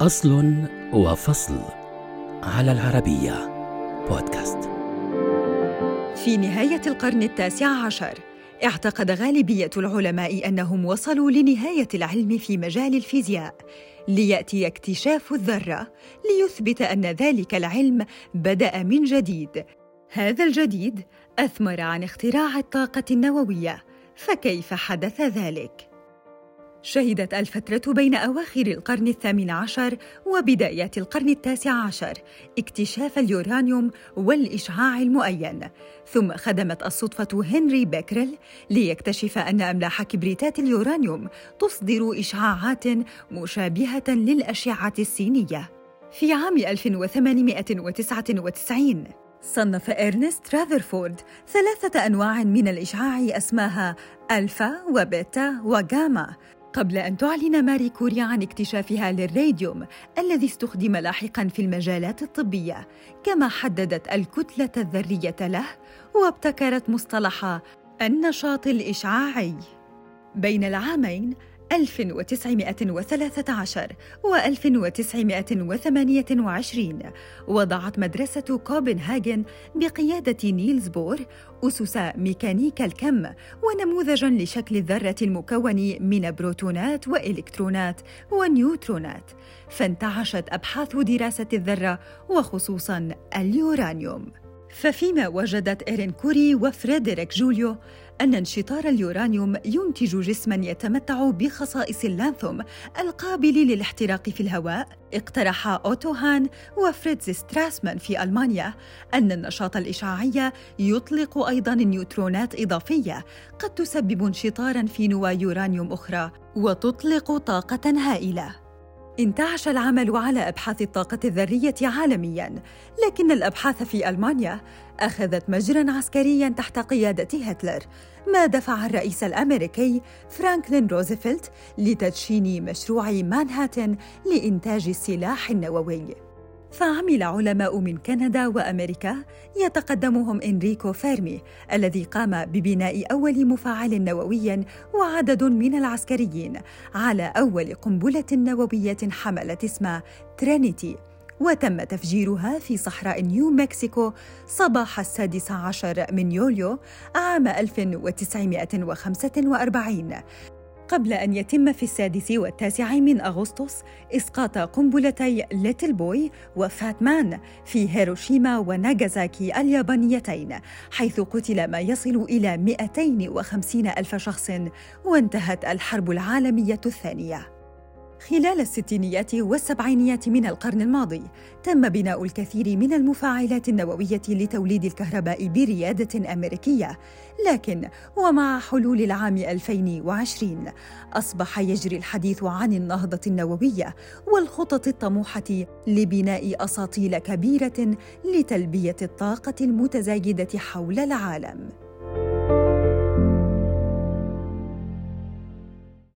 أصل وفصل على العربية بودكاست في نهاية القرن التاسع عشر اعتقد غالبية العلماء أنهم وصلوا لنهاية العلم في مجال الفيزياء ليأتي اكتشاف الذرة ليثبت أن ذلك العلم بدأ من جديد هذا الجديد أثمر عن اختراع الطاقة النووية فكيف حدث ذلك؟ شهدت الفترة بين أواخر القرن الثامن عشر وبدايات القرن التاسع عشر اكتشاف اليورانيوم والإشعاع المؤين، ثم خدمت الصدفة هنري بيكرل ليكتشف أن أملاح كبريتات اليورانيوم تصدر إشعاعات مشابهة للأشعة السينية. في عام 1899 صنف إرنست راذرفورد ثلاثة أنواع من الإشعاع أسماها ألفا وبيتا وغاما قبل أن تعلن ماري كوريا عن اكتشافها للراديوم الذي استخدم لاحقاً في المجالات الطبية، كما حددت الكتلة الذرية له وابتكرت مصطلح النشاط الإشعاعي. بين العامين 1913 و 1928 وضعت مدرسة كوبنهاجن بقيادة نيلز بور أسس ميكانيكا الكم ونموذجا لشكل الذرة المكون من بروتونات وإلكترونات ونيوترونات. فانتعشت أبحاث دراسة الذرة وخصوصا اليورانيوم. ففيما وجدت إيرين كوري وفريدريك جوليو أن انشطار اليورانيوم ينتج جسما يتمتع بخصائص اللانثانوم القابل للاحتراق في الهواء اقترح أوتو هان وفريدز ستراسمان في ألمانيا أن النشاط الإشعاعي يطلق أيضا نيوترونات إضافية قد تسبب انشطارا في نواة يورانيوم أخرى وتطلق طاقة هائلة. انتعش العمل على أبحاث الطاقة الذرية عالميا. لكن الأبحاث في ألمانيا أخذت مجرا عسكريا تحت قيادة هتلر ما دفع الرئيس الأمريكي فرانكلين روزفلت لتدشين مشروع مانهاتن لإنتاج السلاح النووي. فعمل علماء من كندا وأمريكا يتقدمهم إنريكو فيرمي الذي قام ببناء أول مفاعل نووي وعدد من العسكريين على أول قنبلة نووية حملت اسم ترينيتي. وتم تفجيرها في صحراء نيو مكسيكو صباح السادس عشر من يوليو عام 1945 قبل أن يتم في السادس والتاسع من أغسطس إسقاط قنبلتي ليتل بوي وفات مان في هيروشيما وناغازاكي اليابانيتين حيث قتل ما يصل إلى 250 ألف شخص وانتهت الحرب العالمية الثانية. خلال الستينيات والسبعينيات من القرن الماضي تم بناء الكثير من المفاعلات النووية لتوليد الكهرباء بريادة أمريكية. لكن ومع حلول العام 2020 أصبح يجري الحديث عن النهضة النووية والخطط الطموحة لبناء أساطيل كبيرة لتلبية الطاقة المتزايدة حول العالم.